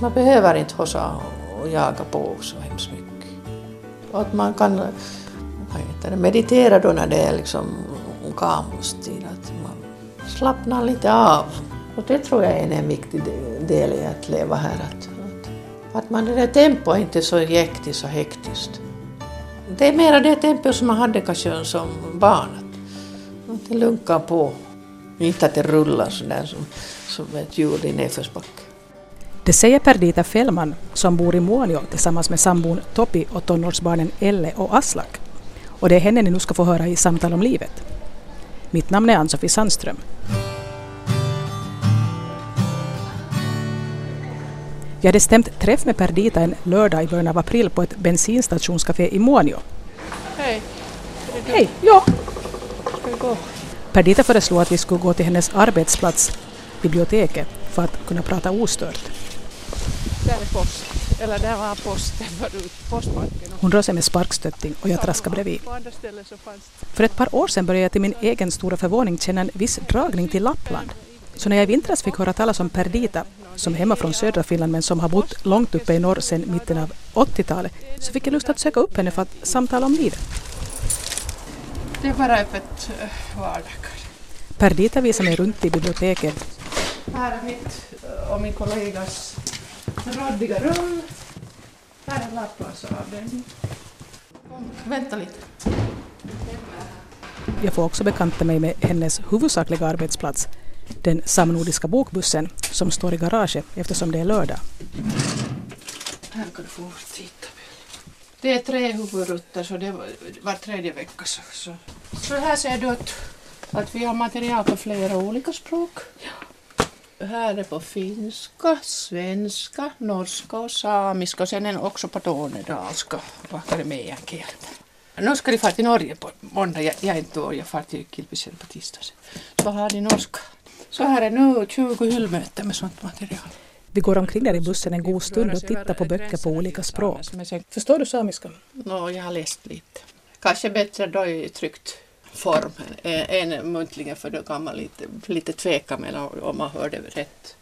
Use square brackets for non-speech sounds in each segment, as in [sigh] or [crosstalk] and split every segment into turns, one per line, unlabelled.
Man behöver inte hossa och jaga på så hemskt mycket. Och att man kan vad heter det, meditera då när det är liksom kamustid, att man slappnar lite av. Och det tror jag är en viktig del i att leva här. Att, att, att man det där tempot är inte så jäktigt och hektiskt. Det är mera det tempo som man hade kanske som barn. Att, att det lunkar på. Inte att det rullar sådär som, som ett hjul i nedförsbacke.
Det säger Perdita Fällman som bor i Muonio tillsammans med sambon Topi och tonårsbarnen Elle och Aslak. Och det är henne ni nu ska få höra i Samtal om livet. Mitt namn är Ann-Sofie Sandström. Jag hade stämt träff med Perdita en lördag i början av april på ett bensinstationscafé i Muonio.
Hej.
Hej, ja.
Ska vi gå?
Perdita föreslog att vi skulle gå till hennes arbetsplats, biblioteket, för att kunna prata ostört.
Där är post. Eller där var posten förut, postbanken.
Hon rör sig med sparkstötting och jag traskar bredvid. För ett par år sedan började jag till min egen stora förvåning känna en viss dragning till Lappland. Så när jag i vintras fick höra talas om Perdita, som är hemma från södra Finland men som har bott långt uppe i norr sedan mitten av 80-talet, så fick jag lust att söka upp henne för att samtala om livet.
Det är bara öppet eh, vardagar.
Perdita visar mig runt i biblioteket.
Här är mitt eh, och min kollegas råddiga rum. Här är. Kom, Vänta lite.
Jag får också bekanta mig med hennes huvudsakliga arbetsplats, den samnordiska bokbussen som står i garaget eftersom det är lördag.
Här kan du få titta. Det är tre huvudrutter så det var, var tredje vecka. Så, så. så här ser det ut att vi har material på flera olika språk. Här är på finska, svenska, norska och samiska och sen är också på tornedalska. Nu ska de fara till Norge på måndag, jag, jag är inte då, jag far till Kilpisjärv på tisdag. Så har de norska. Så här är nu 20 hyllmöten med sånt material.
Vi går omkring där i bussen en god stund och tittar på böcker på olika språk. Förstår du samiska?
Nå, jag har läst lite. Kanske bättre då i tryckt form än än muntligen för då kan man lite, lite tveka mellan om man hör det rätt.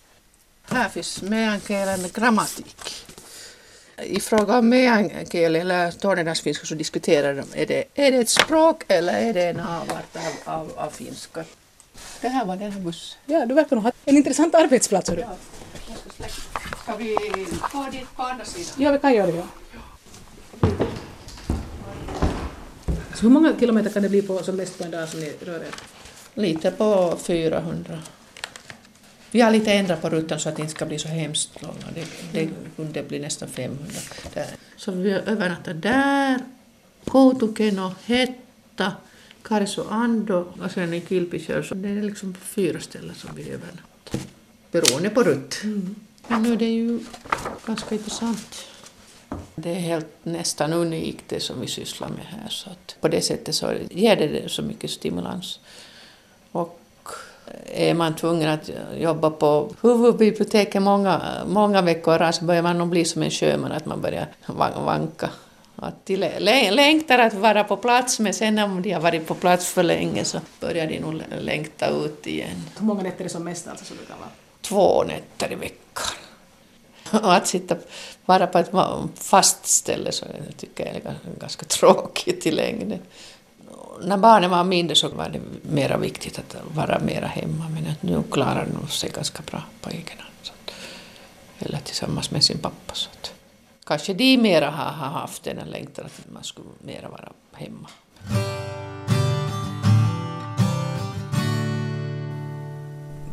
Här finns meänkielen grammatik. I fråga om meänkieli eller tornedalsfinska så diskuterar de är det, är det ett språk eller är det en avart av, av, av finska. Det här var den här bussen.
Ja, du verkar nog ha en intressant arbetsplats.
Ska vi gå dit på andra sidan?
Ja, vi kan göra det. Ja. Så hur många kilometer kan det bli på, som mest på en dag som ni rör er?
Lite på 400. Vi har lite ändrat på rutan så att det inte ska bli så hemskt långa. Det, det kunde bli nästan 500. Där. Så vi övernattar där, Koutukeno, Hetta, Karesuando och sen i Kilpisjärv. Så det är liksom på fyra ställen som vi övernattar. Beroende på rutt. Men nu är det ju ganska intressant. Det är helt nästan unikt det som vi sysslar med här. Så på det sättet så ger det så mycket stimulans. Och är man tvungen att jobba på huvudbiblioteket många, många veckor så börjar man nog bli som en sjöman, att man börjar van- vanka. Att de lä- lä- längtar att vara på plats, men sen när de har varit på plats för länge så börjar de nog lä- längta ut igen.
Hur många nätter är som mest alltså som det kan vara?
Två nätter i veckan. Och [laughs] att sitta bara på ett fast ställe så tycker jag är ganska- tråkigt i längden. När barnen var mindre så var det mera viktigt att vara mera hemma men att nu klarar de sig ganska bra på egen hand. Så att, eller tillsammans med sin pappa. Så att, kanske de mera har, haft den längtan att man skulle mera vara hemma.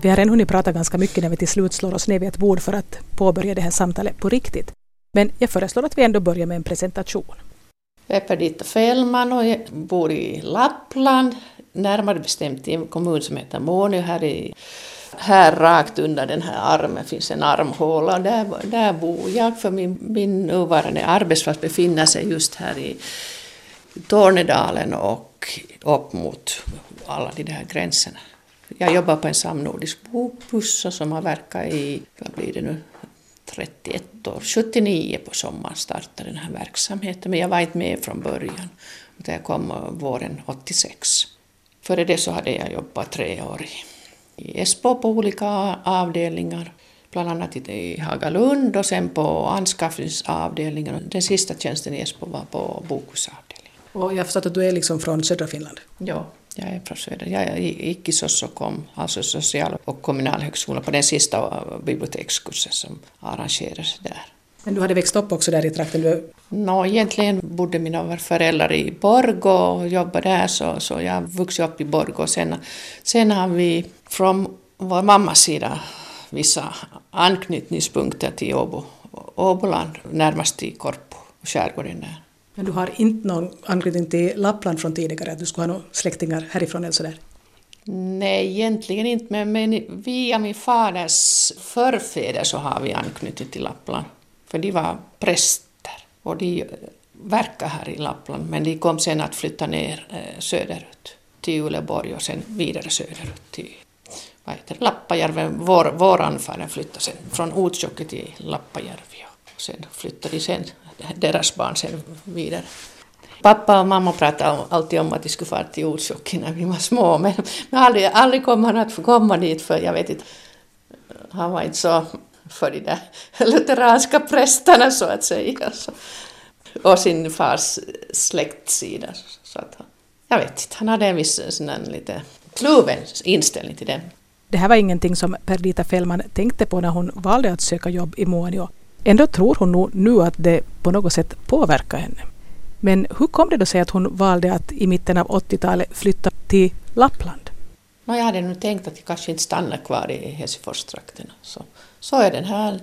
Vi har redan hunnit prata ganska mycket när vi till slut slår oss ner vid ett bord för att påbörja det här samtalet på riktigt. Men jag föreslår att vi ändå börjar med en presentation.
Jag är Perdita Fällman och jag bor i Lappland, närmare bestämt i en kommun som heter Månö. Här, i, här rakt under den här armen finns en armhåla och där, där bor jag för min, min nuvarande arbetsplats befinner sig just här i Tornedalen och upp mot alla de där gränserna. Jag jobbar på en samnordisk bokbuss och som har verkat i, vad blir det nu, 31 år. 79 på sommaren startade den här verksamheten, men jag var inte med från början. utan Jag kom våren 86. Före det så hade jag jobbat tre år i, Esbo på olika avdelningar. bland annat i Hagalund och sen på anskaffningsavdelningen. Den sista tjänsten i Esbo var på bokhusavdelningen.
Och jag har förstått att du är liksom från södra Finland?
Ja, jag är från söder. Jag gick i Sossokom, alltså social och kommunalhögskola, på den sista bibliotekskursen som arrangerades där.
Men du hade växt upp också där i trakten? Du...
No, egentligen bodde mina föräldrar i Borgå och jobbade där så, så jag vuxit upp i Borgå. Sen, sen har vi från vår mammas sida vissa anknytningspunkter till Åbo, Åboland, närmast i Korpo, skärgården där.
Men du har inte någon anknytning till Lappland från tidigare, att du skulle ha några släktingar härifrån eller sådär?
Nej, egentligen inte, men, men via min faders förfäder så har vi anknytning till Lappland. För de var präster och de verkar här i Lappland, men de kom sen att flytta ner eh, söderut till Uleborg och sen vidare söderut till vad heter Lappajärven. Vår, vår anfar flyttade sen från Utsjoki till Lappajärvi och sen flyttade de sen, deras barn sen vidare. Pappa och mamma pratade alltid om att de skulle fara till Utsjoki när vi var små, men, men aldrig, aldrig kom han att få komma dit för jag vet inte, han var inte så för de där lutheranska prästerna så att säga. Och sin fars släktsida. Så att, jag vet inte, han hade en viss sån lite kluven inställning till det.
Det här var ingenting som Perdita Fellman tänkte på när hon valde att söka jobb i Muonio. Ändå tror hon nog nu att det på något sätt påverkar henne. Men hur kom det då sig att hon valde att i mitten av 80-talet flytta till Lappland?
No, jag hade nog tänkt att jag kanske inte stannar kvar i Helsingforstrakten. Så, så är den här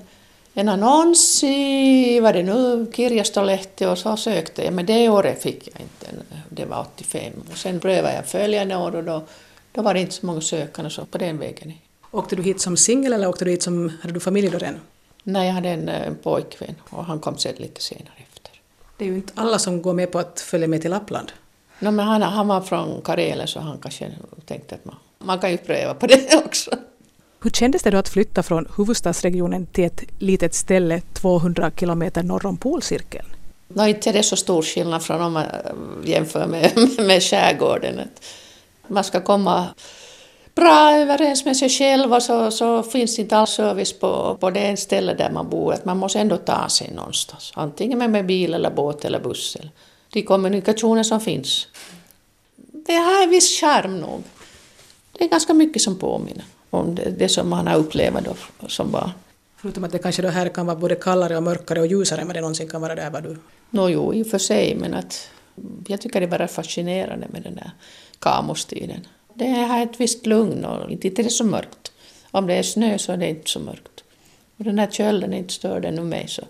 en annons i, vad det nu, Kirjastolehti och så sökte jag, men det året fick jag inte, det var 85. Och sen prövade jag följande år och då, då var det inte så många sökande så på den vägen.
Åkte du hit som singel eller åkte du hit som, hade du familj då redan?
Nej, jag hade en, en pojkvän och han kom sen lite senare efter.
Det är ju inte alla som går med på att följa med till Lappland.
No, men han, han var från Karelen så han kanske tänkte att man, man kan ju pröva på [laughs] det också.
Hur kändes det då att flytta från huvudstadsregionen till ett litet ställe 200 kilometer norr om polcirkeln?
No, inte är det så stor skillnad från om man jämför med, [laughs] med skärgården. Man ska komma bra överens med sig själv och så, så finns inte all service på, på det ställe där man bor. Att man måste ändå ta sig någonstans. Antingen med, med bil eller båt eller buss. Eller de kommunikationer som finns. Det har en viss charm nog. Det är ganska mycket som påminner om det, det som man har upplevt då, som barn.
Förutom att det kanske då här kan vara både kallare och mörkare och ljusare än vad det någonsin kan vara där var du?
Nå jo, i och för sig, men att jag tycker det är bara fascinerande med den där kamostiden. Det har ett visst lugn och inte är det så mörkt. Om det är snö så är det inte så mörkt. Och den här kölden inte stör den mig så.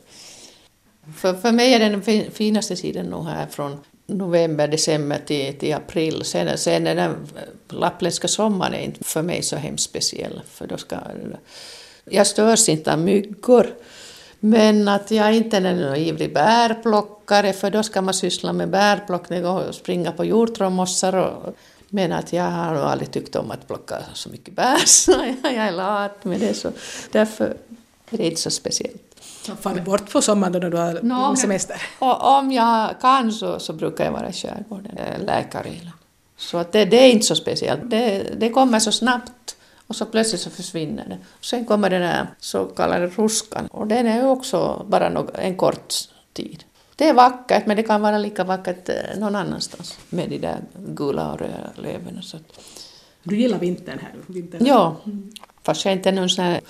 För, för mig är den finaste tiden nog här från november, december till, till april. Sen, sen är den lappländska sommaren är inte för mig så hemskt speciell. För då ska, jag störs inte av myggor. Men att jag inte är någon ivrig bärplockare för då ska man syssla med bärplockning och springa på hjortronmossar. Men att jag har nog aldrig tyckt om att plocka så mycket bär så [laughs] jag är lat med det. Så därför är det inte så speciellt.
Far du bort på sommaren då när du har no, semester?
Och om jag kan så, så brukar jag vara i skärgården, läkare. Så att det, det, är inte så speciellt. Det, det kommer så snabbt och så plötsligt så försvinner det. Sen kommer den här så kallade ruskan och den är också bara en kort tid. Det är vackert men det kan vara lika vackert eh, någon annanstans med de där gula och röda löven. Så.
Du gillar vintern här? Vintern.
Ja, fast jag är inte någon sån här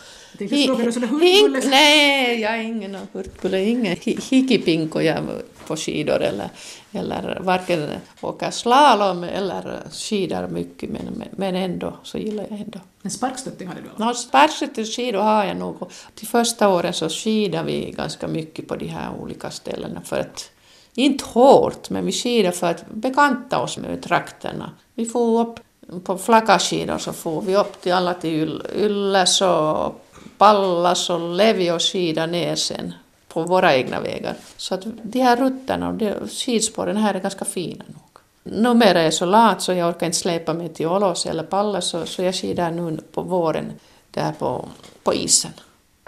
Nej, jag är ingen hurtbulle, ingen hikipinko jag på skidor eller, eller varken åka slalom eller skidor mycket men, men ändå så gillar jag ändå.
Men sparkstötting hade du?
No, sparkstöttingskidor har jag nog. Till första åren så skidade vi ganska mycket på de här olika ställena för att inte hårt, men vi skidade för att bekanta oss med trakterna. Vi får upp på flakaskidor så får vi upp till alla till Ylläs och Pallas och Levi och skida ner sen på våra egna vägar. Så att de här rutterna och skidspåren här är ganska fina nog. Numera är jag så lat så jag orkar inte släpa mig till Ålås eller Pallas så, så jag skidar nu på våren där på, på isen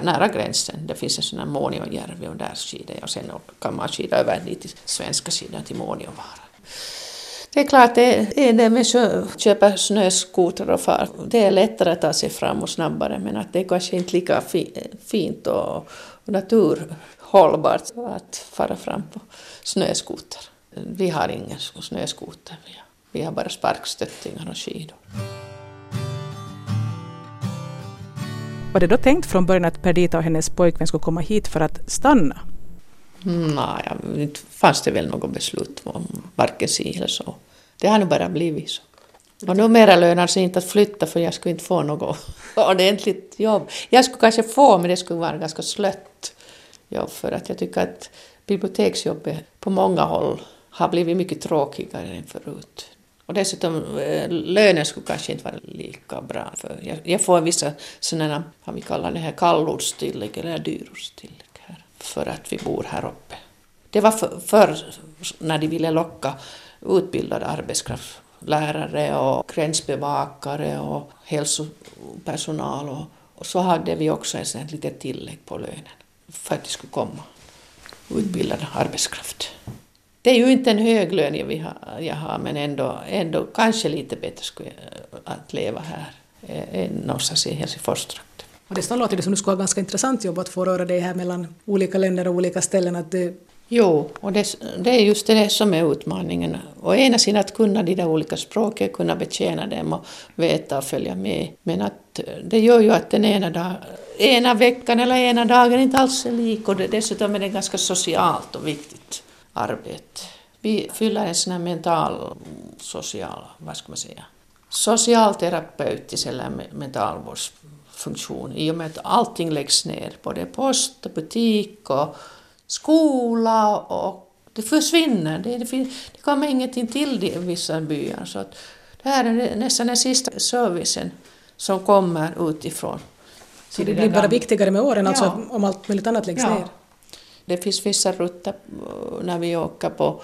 nära gränsen. Det finns en sån här Muonionjärvi och där skidar jag och sen kan man skida över dit till svenska sidan till Muonionvaara. Det är klart, det är det med att köpa snöskoter och far. Det är lättare att ta sig fram och snabbare men att det är kanske inte lika fint och natur naturhållbart att fara fram på snöskoter. Vi har ingen snöskoter, vi har bara sparkstöttingar och skidor.
Var det då tänkt från början att Perdita och hennes pojkvän skulle komma hit för att stanna?
Nej, inte fanns det väl något beslut om varken si eller så. Det har nu bara blivit så. Och numera lönar sig inte att flytta för jag skulle inte få något [laughs] ordentligt jobb. Jag skulle kanske få, men det skulle vara ganska slött jobb för att jag tycker att biblioteksjobbet på många håll har blivit mycket tråkigare än förut. Och dessutom eh, lönen skulle kanske inte vara lika bra. För jag, jag får vissa sådana, vad vi kallar det här kallortstillägg eller dyrortstillägg här, för att vi bor här uppe. Det var förr för, när de ville locka utbildad arbetskraft, lärare och gränsbevakare och hälsopersonal och, och så hade vi också ett litet tillägg på lönen för att det skulle komma utbildad arbetskraft. Det är ju inte en hög lön jag, ha, jag har, men ändå, ändå kanske lite bättre skulle eh, att leva här eh, än någonstans i Helsingforstrakten.
Och det låter det som du skulle ha ganska intressant jobb att få röra dig här mellan olika länder och olika ställen. Att det...
Jo, och det, det är just det som är utmaningen. Å ena sidan att kunna de där olika språken, kunna betjäna dem och veta och följa med. Men att det gör ju att den ena, dag, ena veckan eller ena dagen inte alls är lik och det, dessutom är det ganska socialt och viktigt arbete. Vi fyller en sån här mental, social, vad ska man säga, socialterapeutisk eller mentalvårdsfunktion i och med att allting läggs ner, både post och butik och skola och det försvinner. Det, det, det kommer ingenting till i vissa byar. Så att det här är nästan den sista servicen som kommer utifrån.
Så det blir bara viktigare med åren, alltså, ja. alltså om allt möjligt annat läggs ja. ner?
Det finns vissa rutter eh, när vi åker på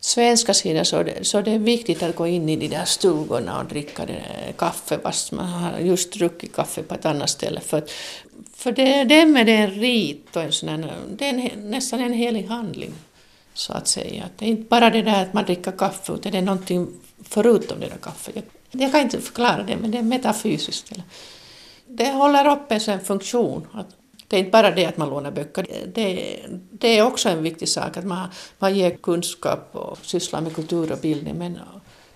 svenska sidan så det, så det är viktigt att gå in i de där stugorna och dricka det kaffe fast man har just druckit kaffe på ett annat ställe. För, för det, dem är det en rit och en sån här, det är en, nästan en helig handling så att säga. Det är inte bara det där att man dricker kaffe utan det är någonting förutom det där kaffet. Jag, jag kan inte förklara det men det är metafysiskt. Det håller uppe en sån funktion. Att det är inte bara det att man lånar böcker, det, det är också en viktig sak att man, man ger kunskap och sysslar med kultur och bildning men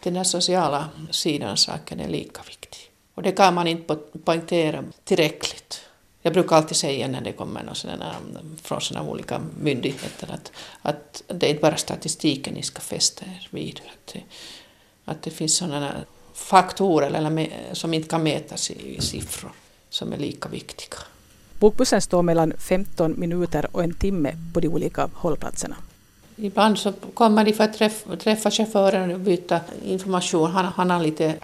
den här sociala sidan av saken är lika viktig. Och det kan man inte poängtera tillräckligt. Jag brukar alltid säga när det kommer någon sådana, från sådana olika myndigheter att, att det är inte bara statistiken ni ska fästa er vid. Att det, att det finns sådana faktorer eller, som inte kan mätas i, i siffror som är lika viktiga.
Bokbussen står mellan 15 minuter och en timme på de olika hållplatserna.
Ibland så kommer de för att träffa, träffa chauffören och byta information. Han, han har lite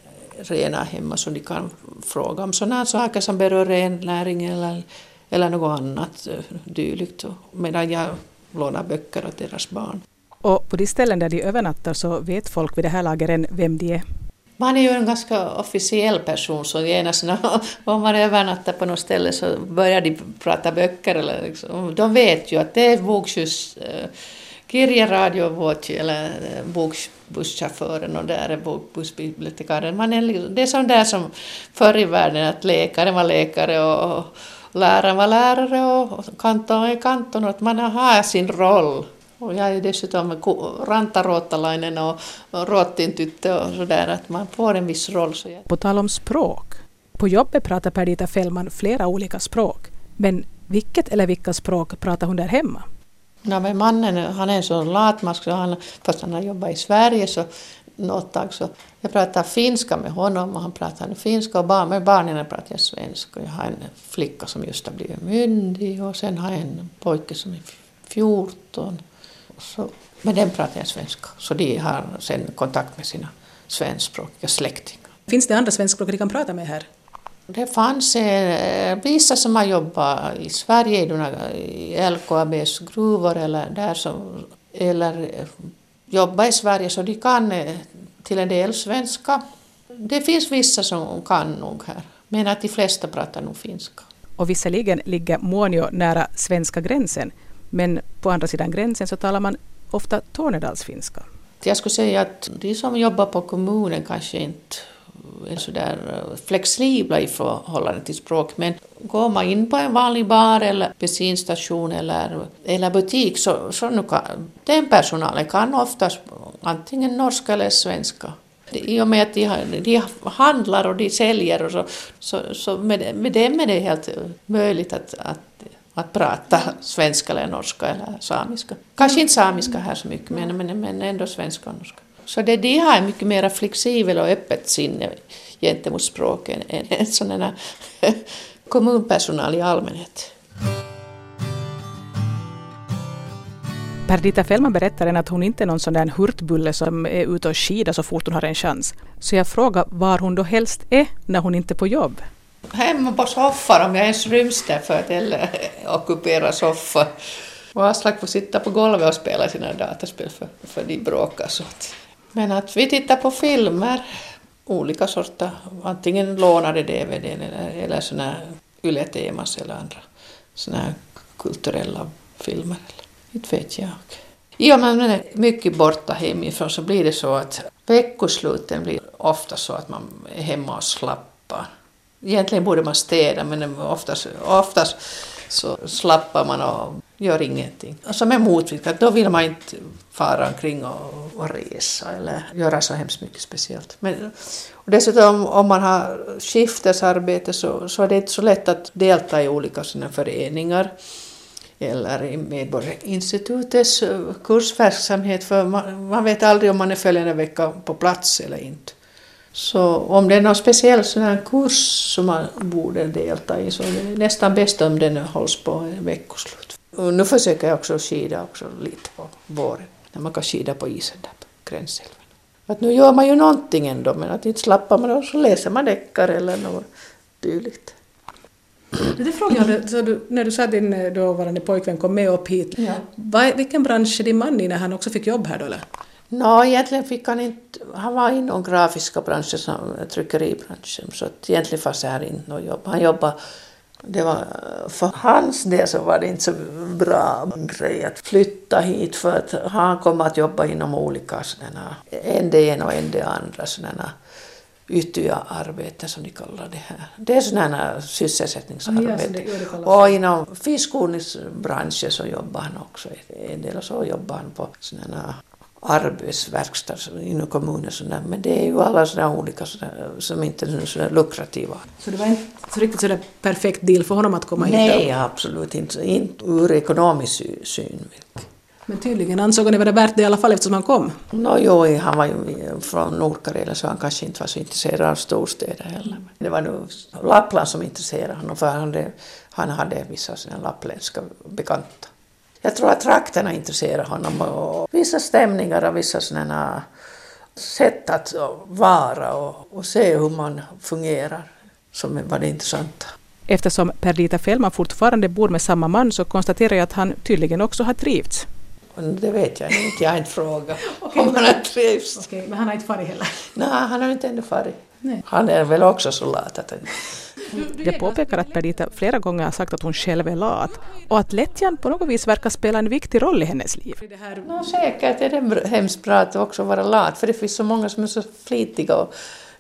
renar hemma så de kan fråga om sådana saker som berör rennäring eller, eller något annat eh, dylikt. Medan jag lånar böcker åt deras barn.
Och på de ställen där de övernattar så vet folk vid det här laget vem de är.
Man är ju en ganska officiell person så genast [laughs] om man övernattar på något ställe så börjar de prata böcker. Eller liksom. De vet ju att det är bokskjuts, eh, Kirja eller bokbusschauffören och där är bokbussbibliotekarien. Man är, liksom, det är som där som förr i världen att läkaren var läkare och, läraren var lärare och kanton är kanton och att man har sin roll. Och jag är dessutom rantaruottalainen och, och ruottintyttö och sådär, att man får en viss roll. Så jag...
På tal om språk. På jobbet pratar Perdita Fällman flera olika språk. Men vilket eller vilka språk pratar hon där hemma?
Ja, men mannen han är en sån latmask, så han, fast han har jobbat i Sverige så något tag så jag pratar finska med honom och han pratar finska och barn, med barnen pratar jag svenska. Jag har en flicka som just har blivit myndig och sen har jag en pojke som är 14 så, med den pratar jag svenska, så de har sen kontakt med sina svenskspråkiga släktingar.
Finns det andra svenskspråkiga de kan prata med här?
Det fanns eh, vissa som har jobbat i Sverige, i LKABs gruvor eller där som, eller eh, jobbat i Sverige, så de kan eh, till en del svenska. Det finns vissa som kan nog här, men att de flesta pratar nog finska.
Och visserligen ligger Muonio nära svenska gränsen, men på andra sidan gränsen så talar man ofta tornedalsfinska.
Jag skulle säga att de som jobbar på kommunen kanske inte är sådär eh, flexibla i förhållande till språk. Men går man in på en vanlig bar eller bensinstation eller, eller butik så, så nu kan, den personalen kan oftast antingen norska eller svenska. I och med att de, de handlar och de säljer och så, så, så med, med dem är det helt möjligt att, att att prata svenska eller norska eller samiska. Kanske inte samiska här så mycket, men, men, men ändå svenska och norska. Så det, de har mycket mer flexibel och öppet sinne gentemot språken än, än sådana [laughs] kommunpersonal i allmänhet.
Perdita Fellman berättar att hon inte är någon sån där hurtbulle som är ute och skidar så fort hon har en chans. Så jag frågar var hon då helst är när hon inte är på jobb.
Hemma på soffan om jag ens ryms där för att eller ockupera soffan. Och Aslak får sitta på golvet och spela sina dataspel för, för de bråkar så att. Men att vi tittar på filmer, olika sorter, antingen lånade DVD eller, eller såna Yle-temas eller andra såna kulturella filmer. Inte vet jag. I och med att man är mycket borta hemifrån så blir det så att veckosluten blir ofta så att man är hemma och slappar. Egentligen borde man städa men oftast, oftast så slappar man och gör ingenting. Alltså och som är motvikt, då vill man inte fara omkring och, och resa eller göra så hemskt mycket speciellt. Men, och dessutom om man har skiftesarbete så, så är det inte så lätt att delta i olika sådana föreningar eller i Medborgarinstitutets kursverksamhet för man, man vet aldrig om man är följande vecka på plats eller inte. Så om det är någon speciell sån här kurs som man borde delta i så är det nästan bäst om den hålls på veckoslut. Och nu försöker jag också skida också lite på våren, när man kan skida på isen där på Gränsälven. Att nu gör man ju någonting ändå, men att inte slappar man och så läser man deckare eller något dylikt.
Det frågade så du, när du sa att din eh, dåvarande pojkvän kom med upp hit. Ja. Vad, vilken bransch är din man i när han också fick jobb här då eller?
Nå, egentligen fick han inte, han var inom grafiska branschen, tryckeribranschen, så egentligen fanns det här inte något jobb. Han jobbade, det var, för hans del så var det inte så bra grej att flytta hit för att han kom att jobba inom olika sådana, en det ena och en det andra sådana ytterligare arbeten som de kallar det här. Det är sådana sysselsättningsarbeten. och inom fiskodlingsbranschen så jobbar han också en del och så jobbar han på sådana arbetsverkstad inom kommunen. Sådär. Men det är ju alla sådana olika sådär, som inte är så lukrativa.
Så det var inte så riktigt sådär perfekt deal för honom att komma
Nej,
hit?
Nej, absolut inte. Inte ur ekonomisk synvinkel.
Men tydligen ansåg han det vara värt det i alla fall eftersom han kom?
No, jo, han var ju från Nordkarelen så han kanske inte var så intresserad av storstäder heller. Det var nog Lappland som intresserade honom för han hade, han hade vissa sina lappländska bekanta. Jag tror att trakterna intresserar honom och vissa stämningar och vissa sådana sätt att vara och, och se hur man fungerar som var det intressanta.
Eftersom Perdita Fellman fortfarande bor med samma man så konstaterar jag att han tydligen också har trivts.
Det vet jag inte, jag har inte frågat okay, [laughs] om han har trivts.
Okay, men han har inte farit heller?
Nej, han har inte ännu farit. Nej. Han är väl också så lat att
jag påpekar att Perdita flera gånger har sagt att hon själv är lat och att lättjan på något vis verkar spela en viktig roll i hennes liv.
No, säkert är det hemskt bra att också vara lat, för det finns så många som är så flitiga och,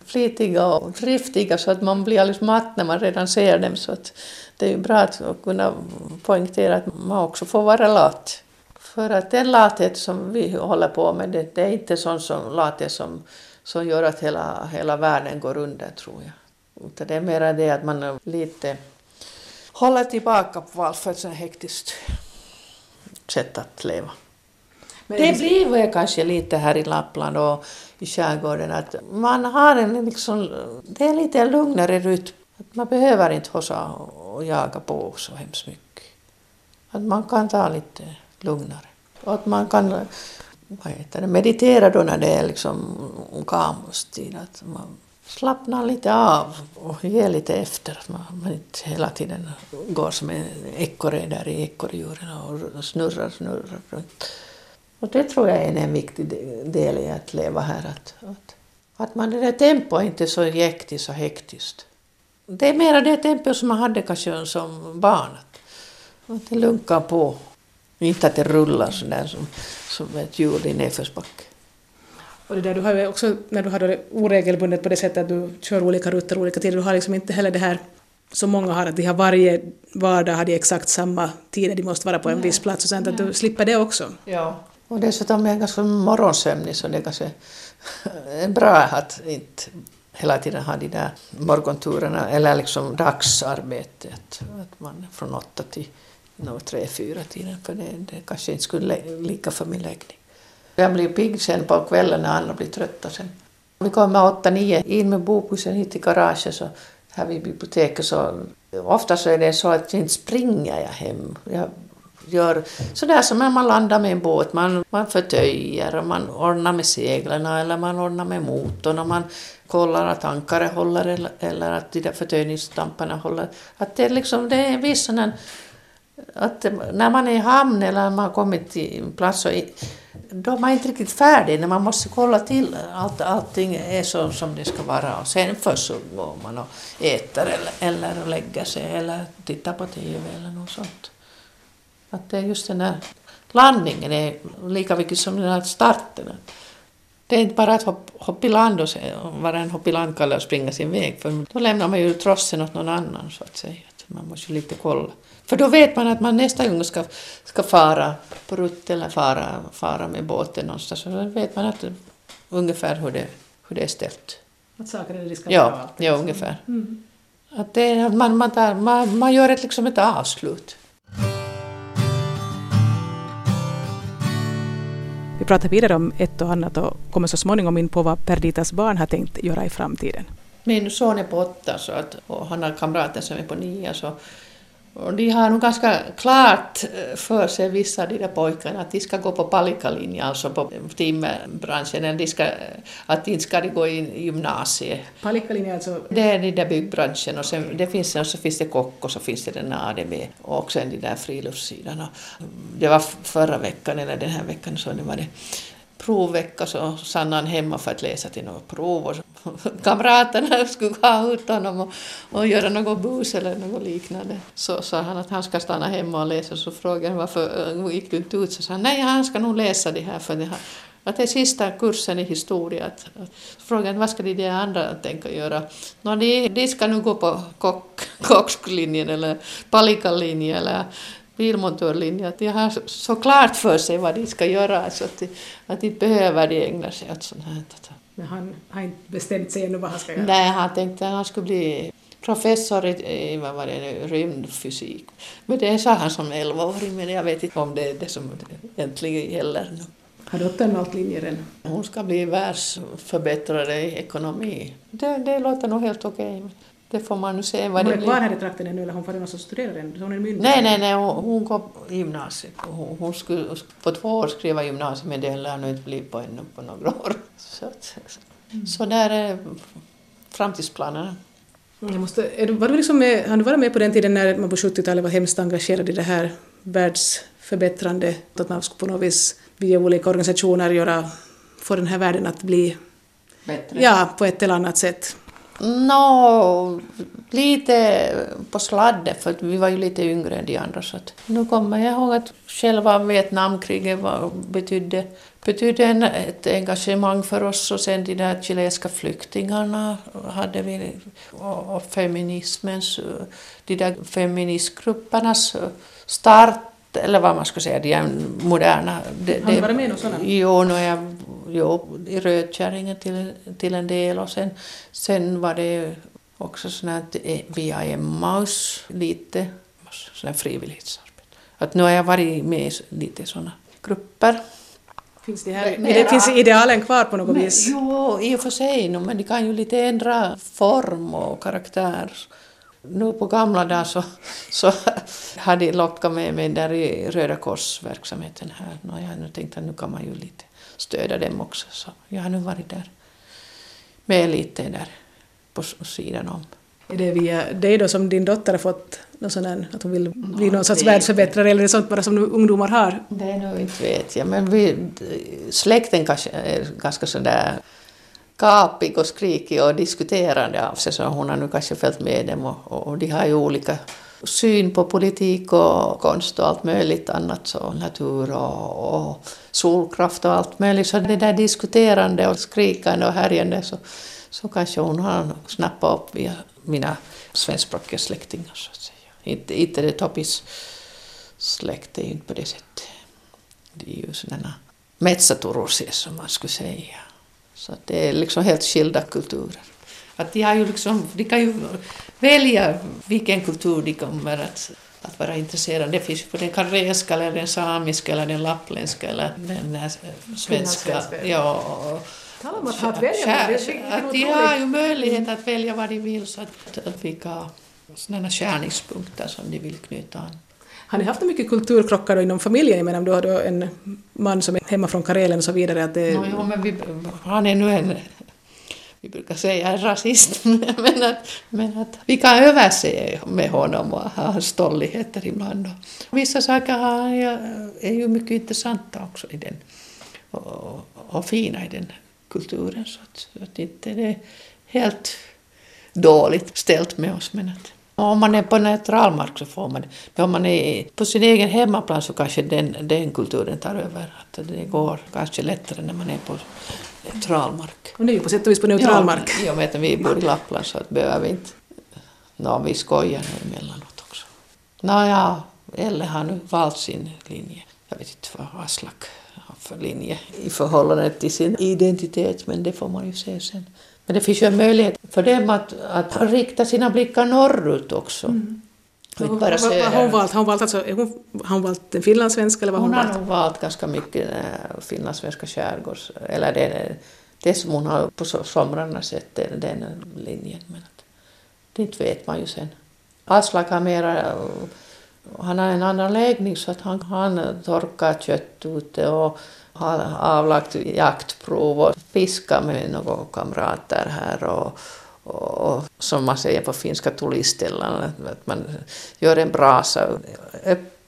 flitiga och driftiga så att man blir alldeles matt när man redan ser dem. Så att det är bra att kunna poängtera att man också får vara lat. För att den lathet som vi håller på med, det, det är inte sån som lathet som, som gör att hela, hela världen går under, tror jag. Utan det är mer det att man lite håller tillbaka på allt för ett sånt hektiskt sätt att leva. Men det blir väl kanske lite här i Lappland och i skärgården att man har en liksom, det är lite lugnare rytm. Att man behöver inte hossa och jaga på så hemskt mycket. Att man kan ta lite lugnare. Och att man kan vad heter det, meditera då när det är liksom kamustid. Att man slappnar lite av och ger lite efter. Att man, man inte hela tiden går som en ekorre där i ekorrhjulen och snurrar, snurrar runt. Och det tror jag är en viktig del i att leva här. Att, att, att man det där tempot är inte så jäktigt och hektiskt. Det är mera det tempo som man hade kanske som barn. Att det lunkar på. Inte att det rullar sådär som, som ett hjul i nedförsbacke.
Och det där, du har ju också, när du har det oregelbundet på det sättet att du kör olika rutter olika tider, du har liksom inte heller det här som många har, att de har varje vardag har de exakt samma tider de måste vara på en Nej. viss plats och sånt, att du slipper det också.
Ja, och dessutom är jag ganska morgonsömnig så det är kanske [laughs] bra att inte hela tiden ha de där morgonturerna eller liksom dagsarbetet, att man från åtta till tre, fyra tiden, för det, det kanske inte skulle lika för min läggning. Jag blir pigg sen på kvällen när andra blir trötta sen. Vi kommer åtta, nio in med bokbussen hit till garaget så här vid biblioteket så ofta så är det så att inte springer jag hem. Jag gör sådär som när man landar med en båt, man, man förtöjer och man ordnar med seglen eller man ordnar med motorn och man kollar att ankare håller eller, eller att de där förtöjningsstamparna håller. Att det, liksom, det är en viss att när man är i hamn eller när man har kommit till en plats så då är man inte riktigt färdig när man måste kolla till att allting är så som det ska vara och sen först så går man och äter eller, eller lägger sig eller tittar på TV eller något sånt. Att det är just den där landningen är lika viktig som den här starten. Det är inte bara att hoppa i land och vara en hopp i landkalle och springa sin väg för då lämnar man ju trossen åt någon annan så att säga. Man måste ju lite kolla. För då vet man att man nästa gång ska, ska fara på rutt eller fara, fara med båten någonstans. Så då vet man att, ungefär hur det, hur det är ställt.
Att saker är ska
ja? Ja, ungefär. Mm. Att det, man, man, tar, man, man gör ett, liksom ett avslut.
Vi pratar vidare om ett och annat och kommer så småningom in på vad Perditas barn har tänkt göra i framtiden.
Min son är på åtta så att, och han har kamrater som är på nio så och de har nog ganska klart eh, för sig, vissa av de där pojkarna, att de ska gå på palikalinjen, alltså på timmerbranschen, eller de ska, att inte ska de gå i gymnasiet.
Palikalinjen alltså?
Det är den där byggbranschen och sen det finns, och så finns det kock och så finns det den ADB och sen de där friluftssidan. Det var förra veckan eller den här veckan så det var det provvecka så stannade han hemma för att läsa till något prov och [laughs] kamraterna skulle ha ut honom och, och göra något bus eller något liknande. Så sa han att han ska stanna hemma och läsa så frågade han varför äh, gick du inte ut så sa han nej han ska nog läsa det här för det här att det är sista kursen i historia. Att, att, frågan vad ska de, där andra tänka göra? No, de, de ska nu gå på kock, [laughs] kockslinjen eller palikalinjen eller bilmontörlinje, att de har så klart för sig vad de ska göra så att de, att de behöver de ägna sig åt sånt här.
Men han har inte bestämt sig ännu vad han ska göra?
Nej, han tänkte att han skulle bli professor i vad var det, rymdfysik. Men det sa han som 11-åring, men jag vet inte om det är det som egentligen gäller nu.
Har dottern valt linjer än?
Hon ska bli världsförbättrare i ekonomi. Det, det låter nog helt okej. Okay. Det får man nu se vad
hon det blir. Hon är kvar här i trakten ännu eller hon får någon som studerar än? Hon är myndig?
Nej, nej, nej, hon, hon går på gymnasiet. Hon, hon skulle på två år skriva gymnasiet men det lär nog inte bli på ännu på några [laughs] år. Så, mm. så där är framtidsplanerna.
Jag måste, var du liksom med, har du varit med på den tiden när man på 70-talet var hemskt engagerad i det här världsförbättrande, att man skulle på något vis via olika organisationer göra, få den här världen att bli
Bättre.
Ja, på ett eller annat sätt.
Nå, lite på sladden för vi var ju lite yngre än de andra. Så att, nu kommer jag ihåg att själva Vietnamkriget var, betydde, betydde en, ett engagemang för oss och sen de där chilenska flyktingarna hade vi och, och feminismens, de där feministgruppernas start eller vad man ska säga, de moderna.
Det, Har du varit med i sådant?
Jo, är jag jo, i Rödkärringen till, till en del och sen, sen var det också sånt här via Emmaus lite, sån frivillighetsarbete. Att nu har jag varit med i lite sådana grupper.
Finns det, här, men, det finns idealen kvar på något
men,
vis?
Jo, i och för sig, men de kan ju lite ändra form och karaktär. Nu på gamla dagar så, så har de lockat med mig där i Röda Korsverksamheten här. Och jag nu tänkt att nu kan man ju lite stödja dem också. Så jag har nu varit där med lite där på sidan om.
Är det via dig då som din dotter har fått någon sån här, att hon vill bli no, någon sorts världsförbättrare eller är det sånt bara som ungdomar har?
Det är nog inte vet jag, men vi, släkten kanske är ganska sådär gapig och skrikig och diskuterande av sig så hon har nu kanske följt med dem och, och, och de har ju olika syn på politik och konst och allt möjligt annat, så natur och, och solkraft och allt möjligt. Så det där diskuterande och skrikande och härjande så, så kanske hon har snappat upp via mina svenskspråkiga släktingar så att säga. Inte, inte det Toppis släkt är inte på det sättet. Det är ju sådana metsaturusia som man skulle säga. Så det är liksom helt skilda kulturer. Att de, har ju liksom, de kan ju välja vilken kultur de kommer att, att vara intresserade Det finns ju på den karelska, eller den samiska, eller den lappländska eller den svenska. Ja,
Tala om att ha att välja
Att de har ju möjlighet att välja vad de vill, så att, att vilka sådana skärningspunkter som de vill knyta an.
Har ni haft mycket kulturkrockar inom familjen? Jag menar, du har då en man som är hemma från Karelen och så vidare. Att det...
no, jo, men vi, han är nu en, vi brukar säga en rasist, [laughs] men att, men att vi kan överse med honom och ha stolligheter ibland. Och vissa saker är ju mycket intressanta också i den, och, och fina i den kulturen. Så att, så att inte det är helt dåligt ställt med oss. Men att, om man är på neutral mark så får man det. Men om man är på sin egen hemmaplan så kanske den, den kulturen tar över. Att det går kanske lättare när man är på neutral mark.
Och ni är ju på sätt och vis på neutral mark.
Ja, jag vet att vi bor i Lappland så behöver vi inte... Nå, vi skojar nu emellanåt också. Nåja, Elle har nu valt sin linje. Jag vet inte vad Aslak har för linje i förhållande till sin identitet, men det får man ju se sen. Men det finns ju en möjlighet för dem att, att rikta sina blickar norrut också. Mm.
Bara har hon valt? Har hon valt, alltså, hon, har hon valt den finlandssvenska eller vad
hon,
hon
har nog valt ganska mycket äh, finlandssvenska skärgårds... Eller det, det som hon har på somrarna sett, den, den linjen. Men att, det vet man ju sen. Aslak har mera... Han har en annan läggning så att han, han torkar kött ute och har avlagt jaktprov och fiskat med några kamrater här och, och som man säger på finska tuliställan, att man gör en brasa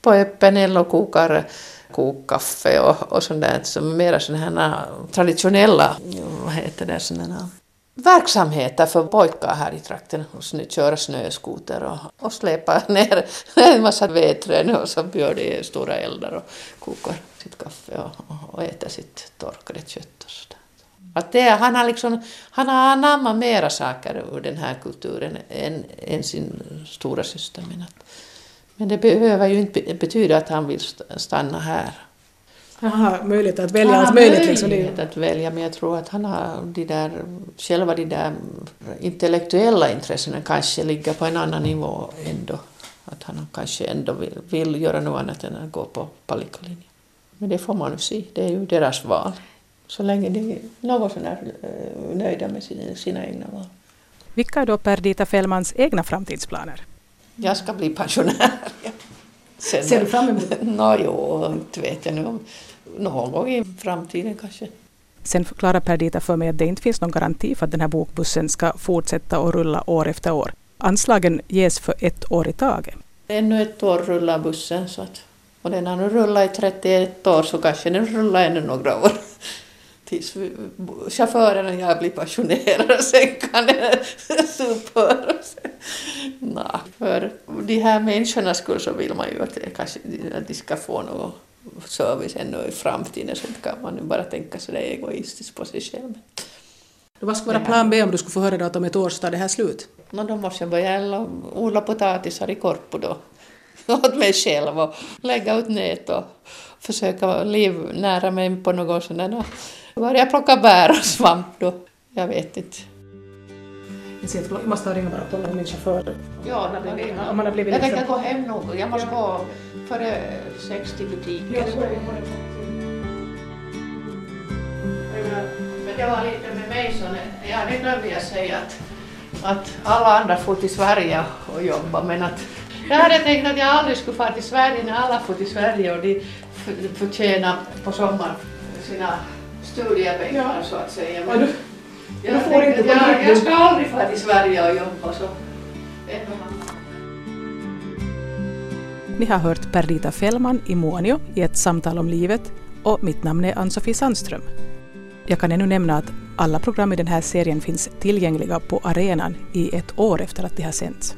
på öppen eld och kokar kokkaffe och, och sånt där, som mera sådana här traditionella, vad heter det, sådana verksamheter för pojkar här i trakten. Och köra snöskoter och, och släpa [laughs] ner en massa vedträn och så gör de stora eldar och kokar sitt kaffe och, och äter sitt torkade kött och sådär. Att det, han, har liksom, han har anammat mera saker ur den här kulturen än, än sin stora syster. Men, att, men det behöver ju inte betyda att han vill stanna här.
Han har möjlighet att välja allt möjligt. Liksom.
möjlighet att välja, men jag tror att han har de där, själva de där intellektuella intressena kanske ligger på en annan nivå ändå. Att han kanske ändå vill, vill göra något annat än att gå på palikkalinjen. Men det får man nu se, det är ju deras val. Så länge de är något sånär eh, nöjda med sina, sina egna val.
Vilka är då Perdita Fellmans egna framtidsplaner?
Jag ska bli pensionär.
Sen, Ser du fram emot det?
Nå, jo, inte vet jag nu någon gång i framtiden kanske.
Sen förklarar Perdita för mig att det inte finns någon garanti för att den här bokbussen ska fortsätta att rulla år efter år. Anslagen ges för ett år i taget.
Ännu ett år rullar bussen så att, och den har nu rullat i 31 år så kanske den rullar ännu några år. Tills chauffören och jag blir pensionerade [laughs] sen kan den upphöra. Nah, för de här människornas skull så vill man ju att, kanske, att de ska få något service ännu i framtiden så kan man nu bara tänka sådär egoistiskt på sig själv.
Vad skulle vara plan B om du skulle få höra att om ett år så tar det här slut?
No, då måste jag börja odla potatisar i Korpo då, [laughs] åt mig själv och lägga ut nät och försöka livnära mig på något sånt Börja plocka bär och svamp då, jag vet inte.
Jag måste ringa bara och kolla med min chaufför.
Ja,
man har blivit
jag tänker gå hem nog. Jag måste gå före sex till butiken. Men det var lite med mig så ja, det glömde jag säga att, att alla andra får till Sverige och jobba men att jag hade tänkt att jag aldrig skulle få till Sverige när alla får till Sverige och de förtjänar på sommaren sina studiepengar ja. så att säga. Men, jag, jag, får inte jag, jag ska aldrig få till Sverige och jobba så.
Ni har hört Perdita Fellman i Muonio i ett samtal om livet och mitt namn är Ann-Sofie Sandström. Jag kan ännu nämna att alla program i den här serien finns tillgängliga på arenan i ett år efter att de har sänts.